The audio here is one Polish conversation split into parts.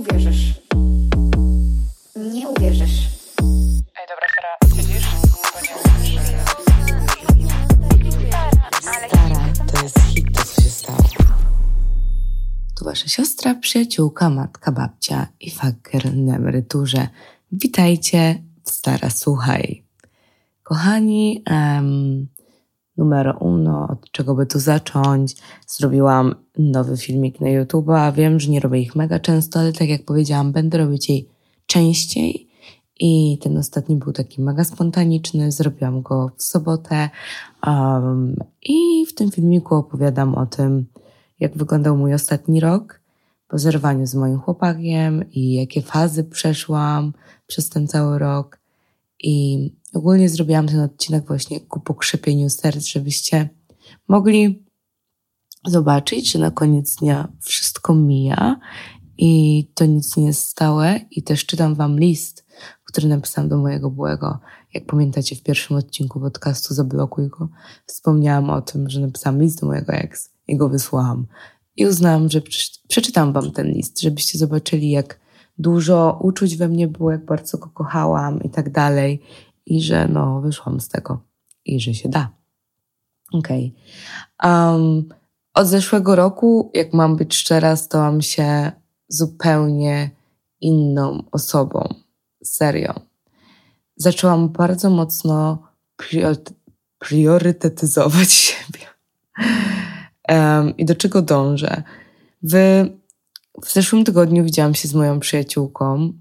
uwierzysz. Nie uwierzysz. Ej, dobra, Sara, siedzisz? Stara, to jest hit, to co się stało. Tu wasza siostra, przyjaciółka, matka, babcia i faker na emeryturze. Witajcie w Stara Słuchaj. Kochani, um, numero uno, od czego by tu zacząć? Zrobiłam nowy filmik na YouTube, a wiem, że nie robię ich mega często, ale tak jak powiedziałam, będę robić jej częściej. I ten ostatni był taki mega spontaniczny, zrobiłam go w sobotę. Um, I w tym filmiku opowiadam o tym, jak wyglądał mój ostatni rok po zerwaniu z moim chłopakiem i jakie fazy przeszłam przez ten cały rok. I ogólnie zrobiłam ten odcinek właśnie ku pokrzepieniu serc, żebyście mogli zobaczyć, że na koniec dnia wszystko mija i to nic nie jest stałe. I też czytam wam list, który napisałam do mojego byłego. Jak pamiętacie, w pierwszym odcinku podcastu Zablokuj go, wspomniałam o tym, że napisałam list do mojego ex i go wysłałam. I uznałam, że przeczytam wam ten list, żebyście zobaczyli, jak dużo uczuć we mnie było, jak bardzo go kochałam i tak dalej. I że no, wyszłam z tego. I że się da. Okej. Okay. Um, od zeszłego roku, jak mam być szczera, stałam się zupełnie inną osobą. Serio. Zaczęłam bardzo mocno priorytetyzować siebie. Um, I do czego dążę? W, w zeszłym tygodniu widziałam się z moją przyjaciółką,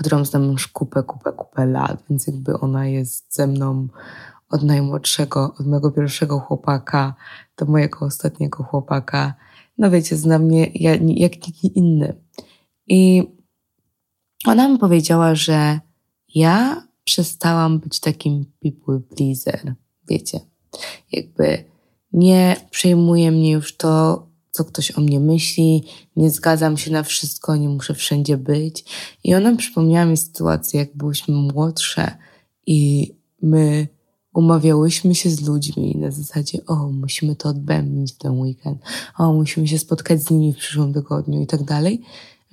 którą znam już kupę, kupę, kupę lat, więc jakby ona jest ze mną od najmłodszego, od mojego pierwszego chłopaka do mojego ostatniego chłopaka. No wiecie, zna mnie jak, nikt inny. I ona mi powiedziała, że ja przestałam być takim people pleaser. Wiecie, jakby nie przejmuje mnie już to, co ktoś o mnie myśli, nie zgadzam się na wszystko, nie muszę wszędzie być. I ona przypomniała mi sytuację, jak byłyśmy młodsze i my umawiałyśmy się z ludźmi na zasadzie, o, musimy to odbębnić w ten weekend, o, musimy się spotkać z nimi w przyszłym tygodniu i tak dalej,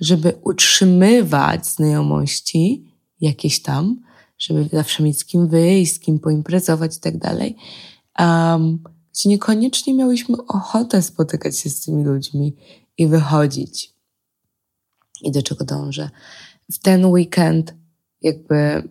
żeby utrzymywać znajomości jakieś tam, żeby zawsze mieć z kim wyjść, z kim poimprezować i tak dalej. Um, gdzie niekoniecznie miałyśmy ochotę spotykać się z tymi ludźmi i wychodzić. I do czego dążę? W ten weekend jakby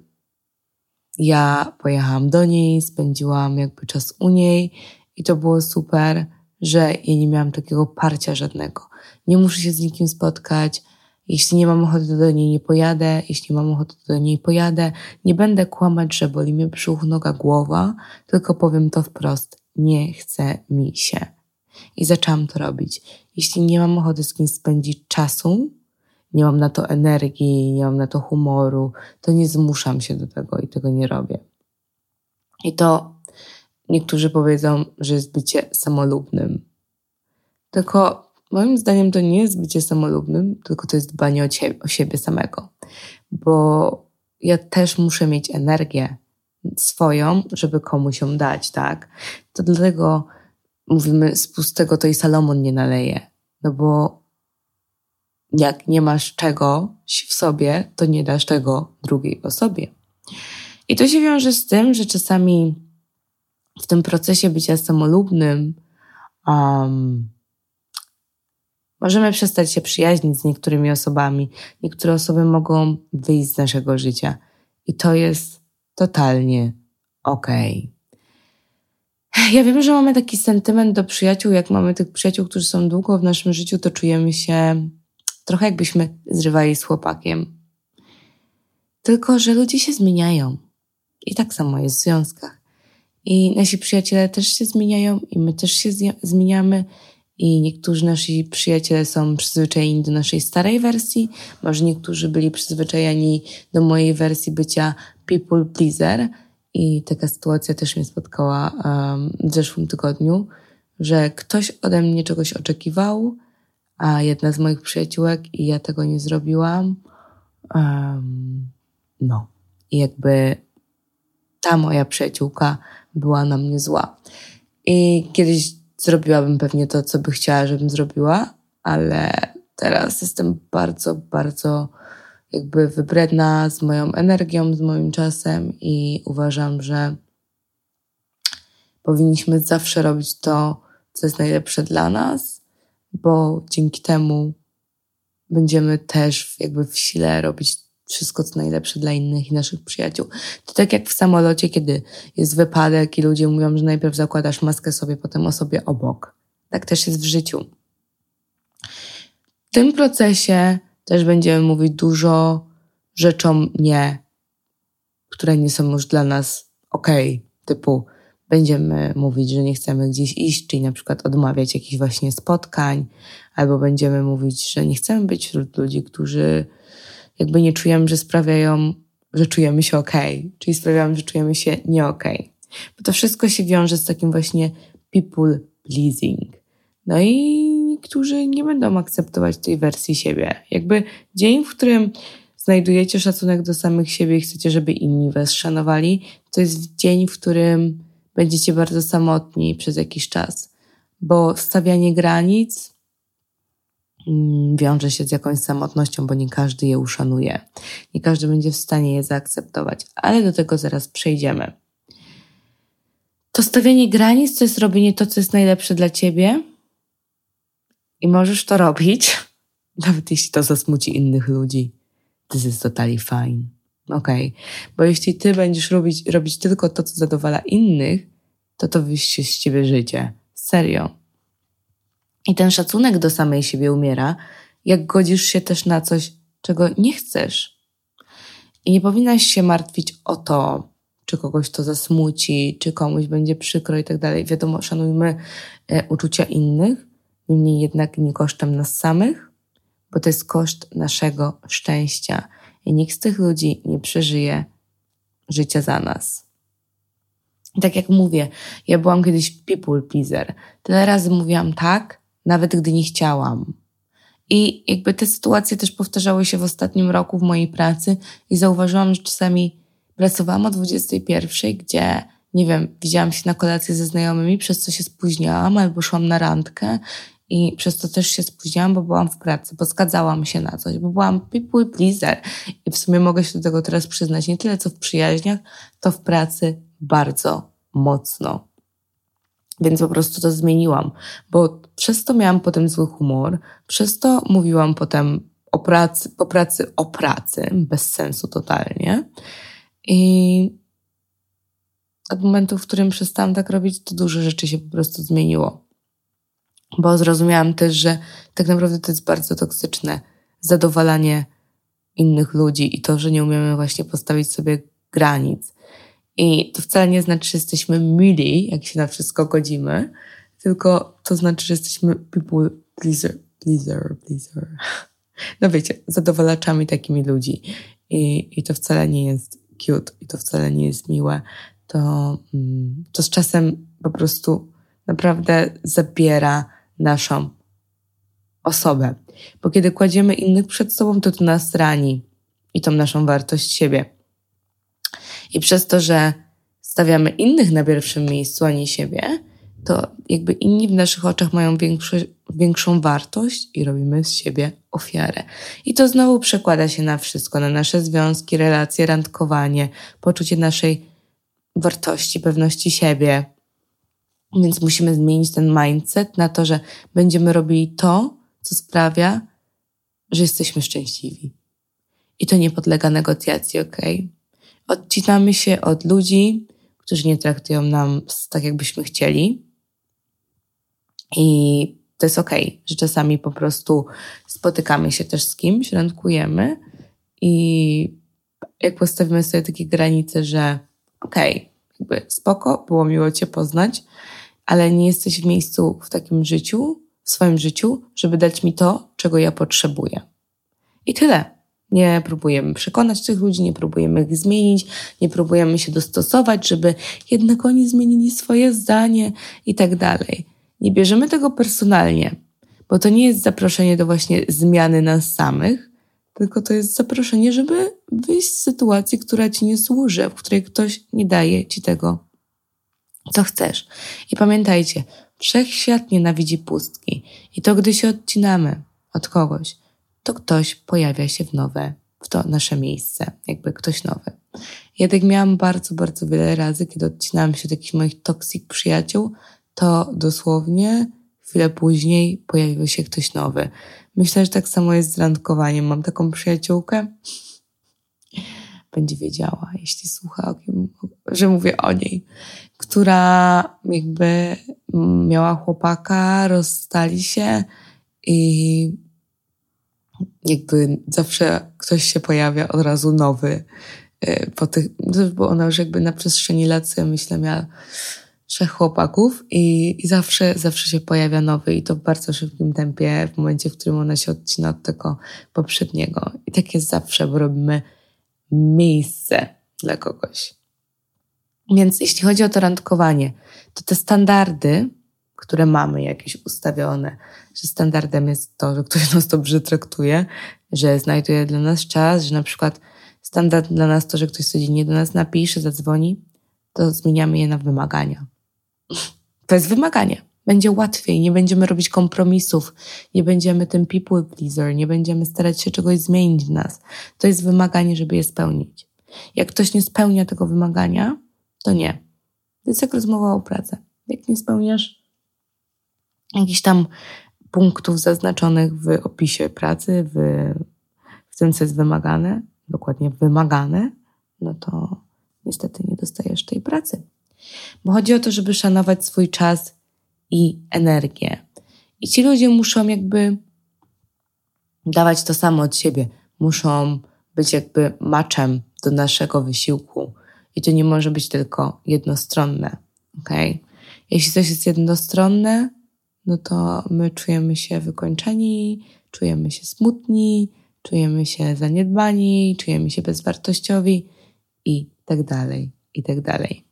ja pojechałam do niej, spędziłam jakby czas u niej i to było super, że ja nie miałam takiego parcia żadnego. Nie muszę się z nikim spotkać. Jeśli nie mam ochoty, do niej nie pojadę. Jeśli mam ochotę, do niej pojadę. Nie będę kłamać, że boli mnie brzuch, noga, głowa, tylko powiem to wprost nie chce mi się. I zaczęłam to robić. Jeśli nie mam ochoty z kimś spędzić czasu, nie mam na to energii, nie mam na to humoru, to nie zmuszam się do tego i tego nie robię. I to niektórzy powiedzą, że jest bycie samolubnym. Tylko moim zdaniem to nie jest bycie samolubnym, tylko to jest dbanie o, ciebie, o siebie samego. Bo ja też muszę mieć energię, swoją, żeby komuś ją dać, tak? To dlatego mówimy, z pustego to i Salomon nie naleje. No bo jak nie masz czegoś w sobie, to nie dasz tego drugiej osobie. I to się wiąże z tym, że czasami w tym procesie bycia samolubnym um, możemy przestać się przyjaźnić z niektórymi osobami. Niektóre osoby mogą wyjść z naszego życia. I to jest totalnie okej. Okay. Ja wiem, że mamy taki sentyment do przyjaciół. Jak mamy tych przyjaciół, którzy są długo w naszym życiu, to czujemy się trochę jakbyśmy zrywali z chłopakiem. Tylko, że ludzie się zmieniają. I tak samo jest w związkach. I nasi przyjaciele też się zmieniają, i my też się zmieniamy. I niektórzy nasi przyjaciele są przyzwyczajeni do naszej starej wersji, może niektórzy byli przyzwyczajeni do mojej wersji bycia people pleaser i taka sytuacja też mnie spotkała um, w zeszłym tygodniu, że ktoś ode mnie czegoś oczekiwał, a jedna z moich przyjaciółek i ja tego nie zrobiłam. Um, no. I jakby ta moja przyjaciółka była na mnie zła. I kiedyś zrobiłabym pewnie to, co by chciała, żebym zrobiła, ale teraz jestem bardzo, bardzo jakby wybredna z moją energią, z moim czasem i uważam, że powinniśmy zawsze robić to, co jest najlepsze dla nas, bo dzięki temu będziemy też jakby w sile robić wszystko, co najlepsze dla innych i naszych przyjaciół. To tak jak w samolocie, kiedy jest wypadek i ludzie mówią, że najpierw zakładasz maskę sobie, potem osobie obok. Tak też jest w życiu. W tym procesie też będziemy mówić dużo rzeczom nie, które nie są już dla nas okej, okay. typu będziemy mówić, że nie chcemy gdzieś iść, czyli na przykład odmawiać jakichś właśnie spotkań, albo będziemy mówić, że nie chcemy być wśród ludzi, którzy jakby nie czujemy, że sprawiają, że czujemy się ok, czyli sprawiają, że czujemy się nie ok. Bo to wszystko się wiąże z takim właśnie people pleasing. No i niektórzy nie będą akceptować tej wersji siebie. Jakby dzień, w którym znajdujecie szacunek do samych siebie i chcecie, żeby inni was szanowali, to jest dzień, w którym będziecie bardzo samotni przez jakiś czas. Bo stawianie granic wiąże się z jakąś samotnością, bo nie każdy je uszanuje. Nie każdy będzie w stanie je zaakceptować, ale do tego zaraz przejdziemy. To stawianie granic to jest robienie to, co jest najlepsze dla ciebie, i możesz to robić, nawet jeśli to zasmuci innych ludzi. This is totally fine. Okej. Okay. Bo jeśli ty będziesz robić, robić tylko to, co zadowala innych, to to wyjście z ciebie życie. Serio. I ten szacunek do samej siebie umiera, jak godzisz się też na coś, czego nie chcesz. I nie powinnaś się martwić o to, czy kogoś to zasmuci, czy komuś będzie przykro i tak dalej. Wiadomo, szanujmy e, uczucia innych, niemniej jednak nie kosztem nas samych, bo to jest koszt naszego szczęścia i nikt z tych ludzi nie przeżyje życia za nas. I tak jak mówię, ja byłam kiedyś people pleaser. Tyle razy mówiłam tak, nawet gdy nie chciałam. I jakby te sytuacje też powtarzały się w ostatnim roku w mojej pracy i zauważyłam, że czasami pracowałam o 21, gdzie nie wiem, widziałam się na kolację ze znajomymi, przez co się spóźniałam, albo szłam na randkę i przez to też się spóźniłam, bo byłam w pracy, bo zgadzałam się na coś, bo byłam people pleaser. I w sumie mogę się do tego teraz przyznać, nie tyle co w przyjaźniach, to w pracy bardzo mocno. Więc po prostu to zmieniłam, bo przez to miałam potem zły humor, przez to mówiłam potem o pracy, po pracy o pracy, bez sensu totalnie. I od momentu, w którym przestałam tak robić, to dużo rzeczy się po prostu zmieniło bo zrozumiałam też, że tak naprawdę to jest bardzo toksyczne zadowalanie innych ludzi i to, że nie umiemy właśnie postawić sobie granic. I to wcale nie znaczy, że jesteśmy mili, jak się na wszystko godzimy, tylko to znaczy, że jesteśmy people pleaser, pleaser, pleaser. No wiecie, zadowalaczami takimi ludzi. I, i to wcale nie jest cute i to wcale nie jest miłe. To, mm, to z czasem po prostu naprawdę zabiera naszą osobę. Bo kiedy kładziemy innych przed sobą, to to nas rani i tą naszą wartość siebie. I przez to, że stawiamy innych na pierwszym miejscu, a nie siebie, to jakby inni w naszych oczach mają większy, większą wartość i robimy z siebie ofiarę. I to znowu przekłada się na wszystko, na nasze związki, relacje, randkowanie, poczucie naszej wartości, pewności siebie, więc musimy zmienić ten mindset na to, że będziemy robili to, co sprawia, że jesteśmy szczęśliwi. I to nie podlega negocjacji, ok? Odcinamy się od ludzi, którzy nie traktują nam tak, jakbyśmy chcieli. I to jest ok, że czasami po prostu spotykamy się też z kimś, randkujemy i jak postawimy sobie takie granice, że okej, okay, jakby spoko, było miło Cię poznać, ale nie jesteś w miejscu w takim życiu, w swoim życiu, żeby dać mi to, czego ja potrzebuję. I tyle. Nie próbujemy przekonać tych ludzi, nie próbujemy ich zmienić, nie próbujemy się dostosować, żeby jednak oni zmienili swoje zdanie i tak dalej. Nie bierzemy tego personalnie, bo to nie jest zaproszenie do właśnie zmiany nas samych, tylko to jest zaproszenie, żeby wyjść z sytuacji, która ci nie służy, w której ktoś nie daje ci tego, co chcesz. I pamiętajcie, wszechświat nienawidzi pustki. I to, gdy się odcinamy od kogoś, to ktoś pojawia się w nowe, w to nasze miejsce, jakby ktoś nowy. Ja tak miałam bardzo, bardzo wiele razy, kiedy odcinałam się od jakichś moich toksik przyjaciół, to dosłownie chwilę później pojawił się ktoś nowy. Myślę, że tak samo jest z randkowaniem. Mam taką przyjaciółkę, będzie wiedziała, jeśli słucha, kim, że mówię o niej, która jakby miała chłopaka, rozstali się i jakby zawsze ktoś się pojawia od razu nowy. y, Po tych, bo ona już jakby na przestrzeni lat myślę miała trzech chłopaków i, i zawsze, zawsze się pojawia nowy i to w bardzo szybkim tempie w momencie, w którym ona się odcina od tego poprzedniego. I tak jest zawsze, bo robimy miejsce dla kogoś. Więc jeśli chodzi o to randkowanie, to te standardy, które mamy jakieś ustawione, że standardem jest to, że ktoś nas dobrze traktuje, że znajduje dla nas czas, że na przykład standard dla nas to, że ktoś codziennie do nas napisze, zadzwoni, to zmieniamy je na wymagania. To jest wymaganie. Będzie łatwiej, nie będziemy robić kompromisów, nie będziemy tym people pleaser, nie będziemy starać się czegoś zmienić w nas. To jest wymaganie, żeby je spełnić. Jak ktoś nie spełnia tego wymagania, to nie. To jest jak rozmowa o pracę. Jak nie spełniasz jakichś tam punktów zaznaczonych w opisie pracy, w, w tym, co jest wymagane, dokładnie wymagane, no to niestety nie dostajesz tej pracy. Bo chodzi o to, żeby szanować swój czas i energię. I ci ludzie muszą jakby dawać to samo od siebie. Muszą być jakby maczem do naszego wysiłku. I to nie może być tylko jednostronne. Okay? Jeśli coś jest jednostronne, no to my czujemy się wykończeni, czujemy się smutni, czujemy się zaniedbani, czujemy się bezwartościowi i tak dalej, i tak dalej.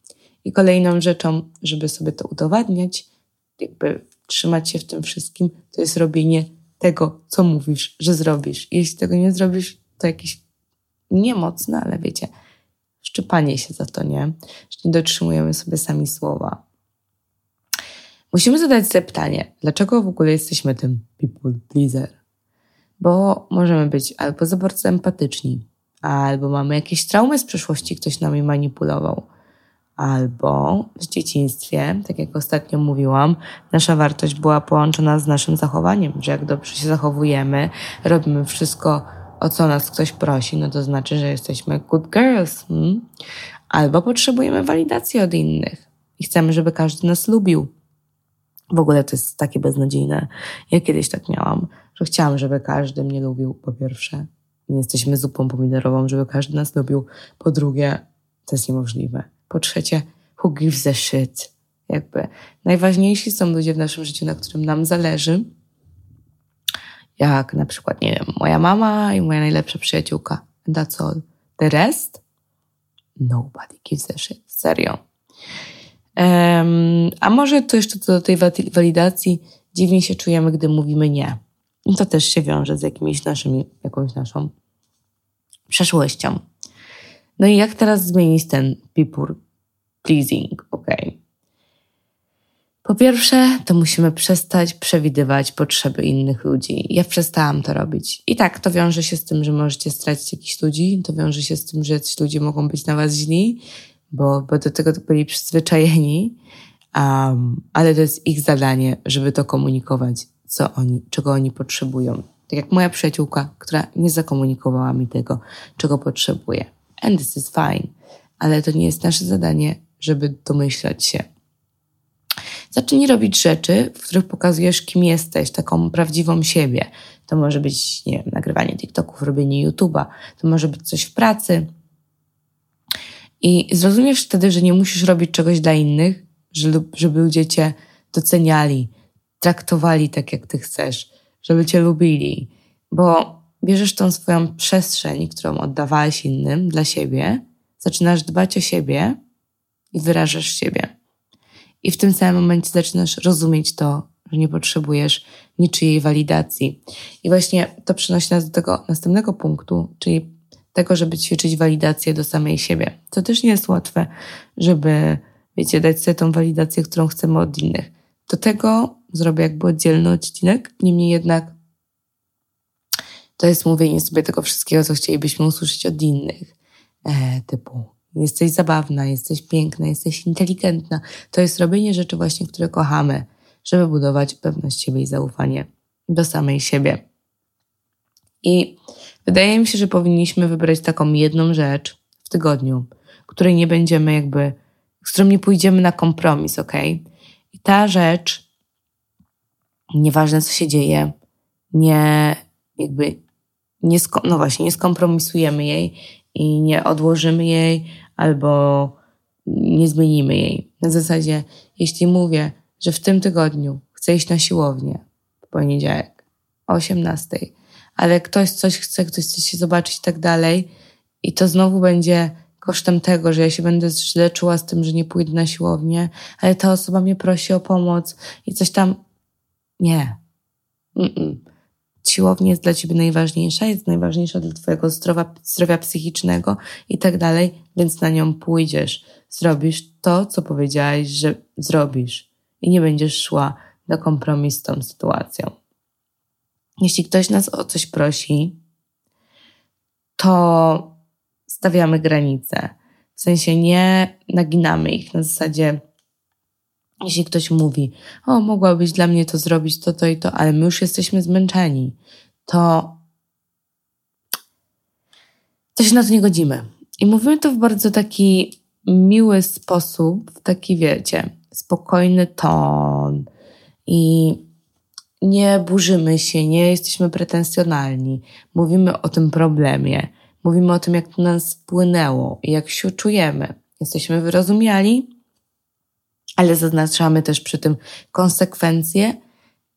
I kolejną rzeczą, żeby sobie to udowadniać, jakby trzymać się w tym wszystkim, to jest robienie tego, co mówisz, że zrobisz. Jeśli tego nie zrobisz, to jakieś niemocne, ale wiecie, szczypanie się za to, nie? Że nie dotrzymujemy sobie sami słowa. Musimy zadać sobie pytanie, dlaczego w ogóle jesteśmy tym people pleaser? Bo możemy być albo za bardzo empatyczni, albo mamy jakieś traumy z przeszłości, ktoś nami manipulował, albo w dzieciństwie, tak jak ostatnio mówiłam, nasza wartość była połączona z naszym zachowaniem, że jak dobrze się zachowujemy, robimy wszystko, o co nas ktoś prosi, no to znaczy, że jesteśmy good girls. Hmm? Albo potrzebujemy walidacji od innych i chcemy, żeby każdy nas lubił. W ogóle to jest takie beznadziejne. Ja kiedyś tak miałam, że chciałam, żeby każdy mnie lubił, po pierwsze. Nie jesteśmy zupą pomidorową, żeby każdy nas lubił. Po drugie, to jest niemożliwe. Po trzecie, who gives a shit? Jakby najważniejsi są ludzie w naszym życiu, na którym nam zależy. Jak na przykład, nie wiem, moja mama i moja najlepsza przyjaciółka. And that's all. The rest? Nobody gives a shit. Serio. Um, a może to jeszcze do tej walidacji dziwnie się czujemy, gdy mówimy nie. To też się wiąże z jakimiś naszymi, jakąś naszą przeszłością. No i jak teraz zmienić ten people pleasing? Ok. Po pierwsze, to musimy przestać przewidywać potrzeby innych ludzi. Ja przestałam to robić. I tak, to wiąże się z tym, że możecie stracić jakichś ludzi, to wiąże się z tym, że jacyś ludzie mogą być na was źli, bo, bo do tego byli przyzwyczajeni, um, ale to jest ich zadanie, żeby to komunikować, co oni, czego oni potrzebują. Tak jak moja przyjaciółka, która nie zakomunikowała mi tego, czego potrzebuje. And this is fine. Ale to nie jest nasze zadanie, żeby domyślać się. Zacznij robić rzeczy, w których pokazujesz, kim jesteś, taką prawdziwą siebie. To może być, nie wiem, nagrywanie TikToków, robienie YouTube'a, to może być coś w pracy, i zrozumiesz wtedy, że nie musisz robić czegoś dla innych, żeby ludzie cię doceniali, traktowali tak, jak ty chcesz, żeby cię lubili, bo bierzesz tą swoją przestrzeń, którą oddawałeś innym dla siebie, zaczynasz dbać o siebie i wyrażasz siebie. I w tym samym momencie zaczynasz rozumieć to, że nie potrzebujesz niczyjej walidacji. I właśnie to przynosi nas do tego następnego punktu, czyli tego, żeby ćwiczyć walidację do samej siebie. To też nie jest łatwe, żeby, wiecie, dać sobie tą walidację, którą chcemy od innych. Do tego zrobię jakby oddzielny odcinek, niemniej jednak to jest mówienie sobie tego wszystkiego, co chcielibyśmy usłyszeć od innych. E, typu jesteś zabawna, jesteś piękna, jesteś inteligentna. To jest robienie rzeczy właśnie, które kochamy, żeby budować pewność siebie i zaufanie do samej siebie. I wydaje mi się, że powinniśmy wybrać taką jedną rzecz w tygodniu, której nie będziemy jakby, z którą nie pójdziemy na kompromis, ok? I ta rzecz, nieważne co się dzieje, nie jakby, nie no właśnie, nie skompromisujemy jej i nie odłożymy jej albo nie zmienimy jej. Na zasadzie, jeśli mówię, że w tym tygodniu chcę iść na siłownię w poniedziałek o 18, ale ktoś coś chce, ktoś chce się zobaczyć i tak dalej, i to znowu będzie kosztem tego, że ja się będę źle czuła z tym, że nie pójdę na siłownię, ale ta osoba mnie prosi o pomoc i coś tam. Nie. Mm-mm. Siłownia jest dla ciebie najważniejsza, jest najważniejsza dla twojego zdrowia, zdrowia psychicznego i tak dalej, więc na nią pójdziesz. Zrobisz to, co powiedziałaś, że zrobisz i nie będziesz szła na kompromis z tą sytuacją. Jeśli ktoś nas o coś prosi, to stawiamy granice. W sensie nie naginamy ich na zasadzie, jeśli ktoś mówi, o, mogłabyś dla mnie to zrobić, to, to i to, ale my już jesteśmy zmęczeni, to, to się na to nie godzimy. I mówimy to w bardzo taki miły sposób, w taki, wiecie, spokojny ton i nie burzymy się, nie jesteśmy pretensjonalni. Mówimy o tym problemie, mówimy o tym, jak to nas wpłynęło i jak się czujemy. Jesteśmy wyrozumiali, ale zaznaczamy też przy tym konsekwencje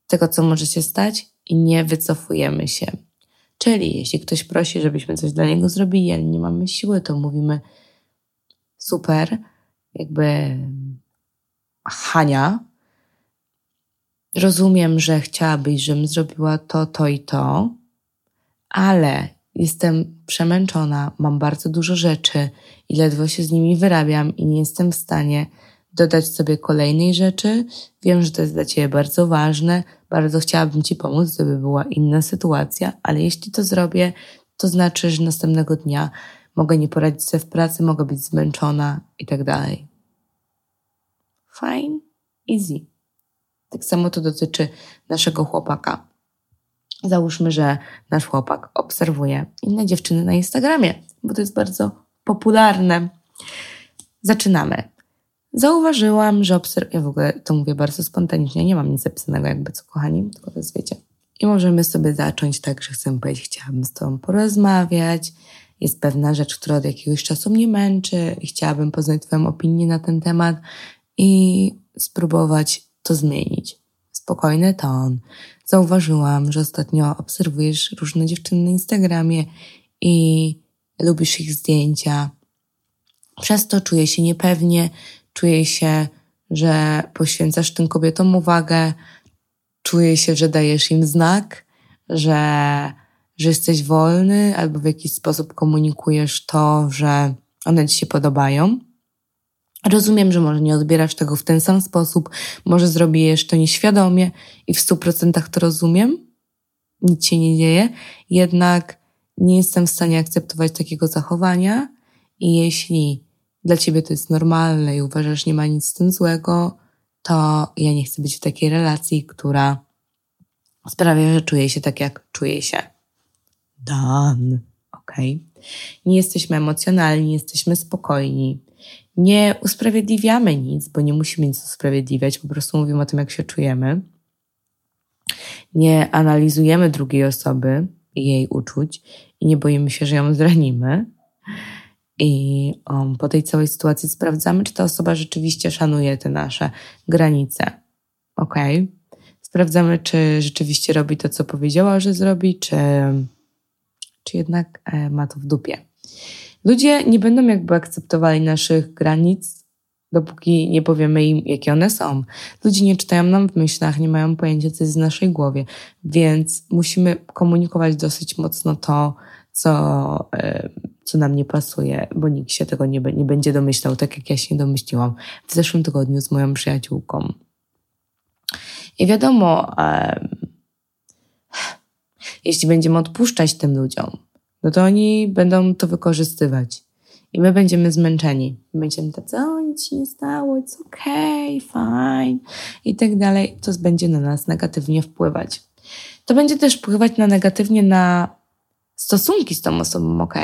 tego, co może się stać i nie wycofujemy się. Czyli jeśli ktoś prosi, żebyśmy coś dla niego zrobili, ale nie mamy siły, to mówimy super, jakby Hania, rozumiem, że chciałabyś, żebym zrobiła to, to i to, ale jestem przemęczona, mam bardzo dużo rzeczy i ledwo się z nimi wyrabiam i nie jestem w stanie dodać sobie kolejnej rzeczy. Wiem, że to jest dla Ciebie bardzo ważne, bardzo chciałabym Ci pomóc, gdyby była inna sytuacja, ale jeśli to zrobię, to znaczy, że następnego dnia mogę nie poradzić sobie w pracy, mogę być zmęczona i tak dalej. Fine, easy. Tak samo to dotyczy naszego chłopaka. Załóżmy, że nasz chłopak obserwuje inne dziewczyny na Instagramie, bo to jest bardzo popularne. Zaczynamy. Zauważyłam, że obserwuję, ja w ogóle to mówię bardzo spontanicznie, nie mam nic zapisanego jakby co kochani, tylko to jest wiecie. I możemy sobie zacząć tak, że chcę powiedzieć, chciałabym z Tobą porozmawiać, jest pewna rzecz, która od jakiegoś czasu mnie męczy i chciałabym poznać Twoją opinię na ten temat i spróbować to zmienić. Spokojny ton. Zauważyłam, że ostatnio obserwujesz różne dziewczyny na Instagramie i lubisz ich zdjęcia. Przez to czuję się niepewnie, czuję się, że poświęcasz tym kobietom uwagę, czuję się, że dajesz im znak, że, że jesteś wolny albo w jakiś sposób komunikujesz to, że one ci się podobają. Rozumiem, że może nie odbierasz tego w ten sam sposób, może zrobisz to nieświadomie i w stu procentach to rozumiem. Nic się nie dzieje, jednak nie jestem w stanie akceptować takiego zachowania i jeśli dla ciebie to jest normalne i uważasz, że nie ma nic z tym złego, to ja nie chcę być w takiej relacji, która sprawia, że czuję się tak, jak czuję się. Dan, ok? Nie jesteśmy emocjonalni, jesteśmy spokojni. Nie usprawiedliwiamy nic, bo nie musimy nic usprawiedliwiać, po prostu mówimy o tym, jak się czujemy. Nie analizujemy drugiej osoby i jej uczuć i nie boimy się, że ją zranimy. I um, po tej całej sytuacji sprawdzamy, czy ta osoba rzeczywiście szanuje te nasze granice. Ok? Sprawdzamy, czy rzeczywiście robi to, co powiedziała, że zrobi, czy, czy jednak e, ma to w dupie. Ludzie nie będą jakby akceptowali naszych granic, dopóki nie powiemy im, jakie one są. Ludzie nie czytają nam w myślach, nie mają pojęcia, co jest w naszej głowie, więc musimy komunikować dosyć mocno to, co, co nam nie pasuje, bo nikt się tego nie, nie będzie domyślał, tak jak ja się domyśliłam w zeszłym tygodniu z moją przyjaciółką. I wiadomo, Jeśli będziemy odpuszczać tym ludziom, no to oni będą to wykorzystywać. I my będziemy zmęczeni. Będziemy tacy, o, nic się nie stało, it's okay, fine i tak dalej. To będzie na nas negatywnie wpływać. To będzie też wpływać na negatywnie na stosunki z tą osobą, ok?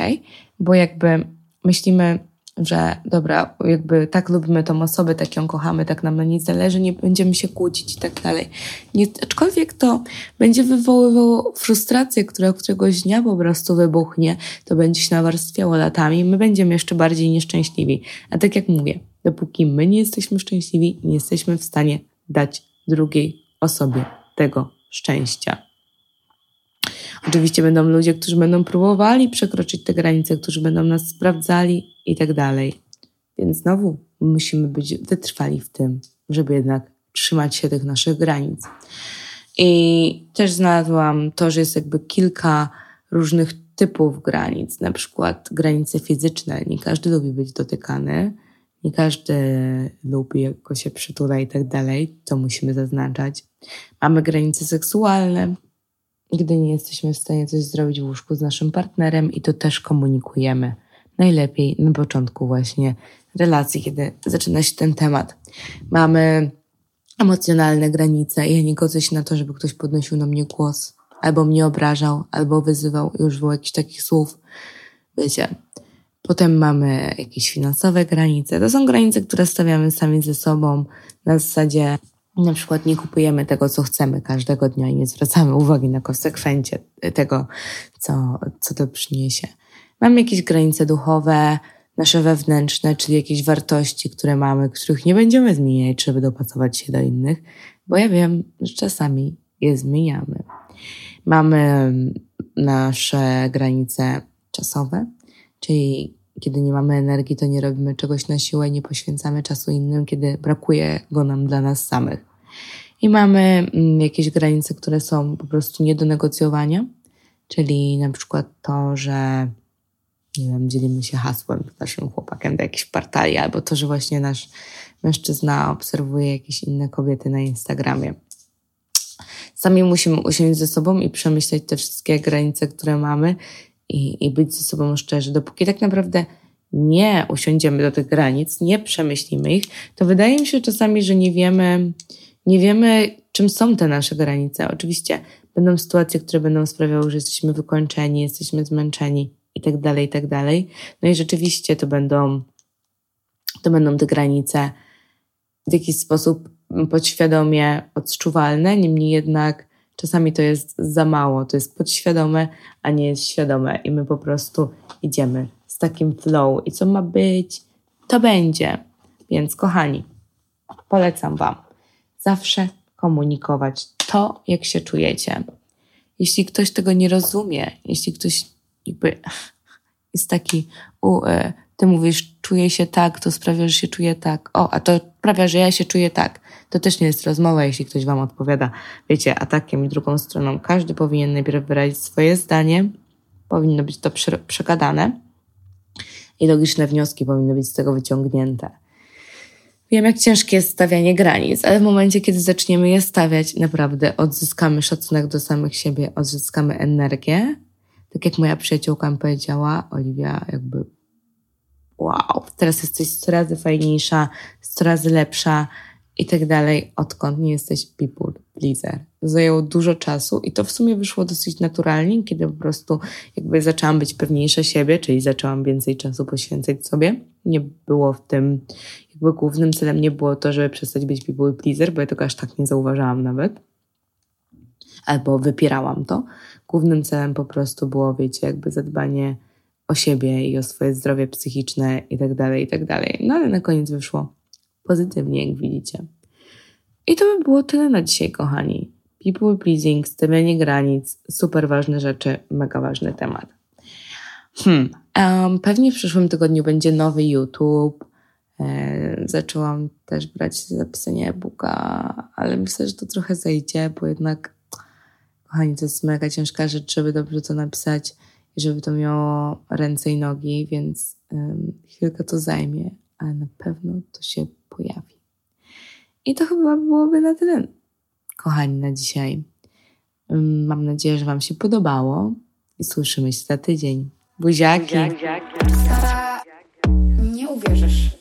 Bo jakby myślimy, że dobra, jakby tak lubimy tą osobę, tak ją kochamy, tak nam na niej zależy, nie będziemy się kłócić i tak dalej. Nie, aczkolwiek to będzie wywoływało frustrację, która któregoś dnia po prostu wybuchnie, to będzie się nawarstwiało latami, my będziemy jeszcze bardziej nieszczęśliwi. A tak jak mówię, dopóki my nie jesteśmy szczęśliwi, nie jesteśmy w stanie dać drugiej osobie tego szczęścia. Oczywiście będą ludzie, którzy będą próbowali przekroczyć te granice, którzy będą nas sprawdzali i tak dalej. Więc znowu musimy być wytrwali w tym, żeby jednak trzymać się tych naszych granic. I też znalazłam to, że jest jakby kilka różnych typów granic, na przykład granice fizyczne. Nie każdy lubi być dotykany, nie każdy lubi, jak go się przytula i tak dalej. To musimy zaznaczać. Mamy granice seksualne, gdy nie jesteśmy w stanie coś zrobić w łóżku z naszym partnerem i to też komunikujemy. Najlepiej na początku właśnie relacji, kiedy zaczyna się ten temat. Mamy emocjonalne granice. Ja nie godzę się na to, żeby ktoś podnosił na mnie głos, albo mnie obrażał, albo wyzywał i używał jakichś takich słów. Wiecie. Potem mamy jakieś finansowe granice. To są granice, które stawiamy sami ze sobą na zasadzie na przykład nie kupujemy tego, co chcemy każdego dnia i nie zwracamy uwagi na konsekwencje tego, co, co to przyniesie. Mamy jakieś granice duchowe, nasze wewnętrzne, czyli jakieś wartości, które mamy, których nie będziemy zmieniać, żeby dopasować się do innych, bo ja wiem, że czasami je zmieniamy. Mamy nasze granice czasowe, czyli kiedy nie mamy energii, to nie robimy czegoś na siłę, nie poświęcamy czasu innym, kiedy brakuje go nam dla nas samych. I mamy mm, jakieś granice, które są po prostu nie do negocjowania, czyli na przykład to, że nie wiem, dzielimy się hasłem z naszym chłopakiem do jakiejś partalii, albo to, że właśnie nasz mężczyzna obserwuje jakieś inne kobiety na Instagramie. Sami musimy usiąść ze sobą i przemyśleć te wszystkie granice, które mamy i, i być ze sobą szczerzy. Dopóki tak naprawdę nie usiądziemy do tych granic, nie przemyślimy ich, to wydaje mi się czasami, że nie wiemy, nie wiemy, czym są te nasze granice. Oczywiście będą sytuacje, które będą sprawiały, że jesteśmy wykończeni, jesteśmy zmęczeni i tak dalej, i tak dalej. No i rzeczywiście to będą, to będą te granice w jakiś sposób podświadomie odczuwalne, niemniej jednak czasami to jest za mało, to jest podświadome, a nie jest świadome i my po prostu idziemy z takim flow i co ma być, to będzie. Więc kochani, polecam Wam zawsze komunikować to, jak się czujecie. Jeśli ktoś tego nie rozumie, jeśli ktoś jakby jest taki, u, e, ty mówisz, czuję się tak, to sprawia, że się czuję tak. O, a to sprawia, że ja się czuję tak. To też nie jest rozmowa, jeśli ktoś wam odpowiada, wiecie, atakiem i drugą stroną. Każdy powinien najpierw wyrazić swoje zdanie, powinno być to przegadane i logiczne wnioski powinny być z tego wyciągnięte. Wiem, jak ciężkie jest stawianie granic, ale w momencie, kiedy zaczniemy je stawiać, naprawdę odzyskamy szacunek do samych siebie, odzyskamy energię. Tak jak moja przyjaciółka mi powiedziała, Oliwia, jakby wow, teraz jesteś 100 razy fajniejsza, 100 razy lepsza i tak dalej, odkąd nie jesteś people pleaser. Zajęło dużo czasu i to w sumie wyszło dosyć naturalnie, kiedy po prostu jakby zaczęłam być pewniejsza siebie, czyli zaczęłam więcej czasu poświęcać sobie. Nie było w tym, jakby głównym celem nie było to, żeby przestać być people pleaser, bo ja tego aż tak nie zauważałam nawet. Albo wypierałam to. Głównym celem po prostu było, wiecie, jakby zadbanie o siebie i o swoje zdrowie psychiczne i tak dalej, i tak. No ale na koniec wyszło pozytywnie, jak widzicie. I to by było tyle na dzisiaj, kochani. People pleasing, stawianie granic, super ważne rzeczy, mega ważny temat. Hmm, um, pewnie w przyszłym tygodniu będzie nowy YouTube. E, zaczęłam też brać zapisanie e-booka, ale myślę, że to trochę zejdzie, bo jednak, kochani, to jest mega ciężka rzecz, żeby dobrze to napisać żeby to miało ręce i nogi, więc chwilkę to zajmie, ale na pewno to się pojawi. I to chyba byłoby na tyle, kochani, na dzisiaj. Mam nadzieję, że Wam się podobało i słyszymy się za tydzień. Buziaki! Sara, nie uwierzysz.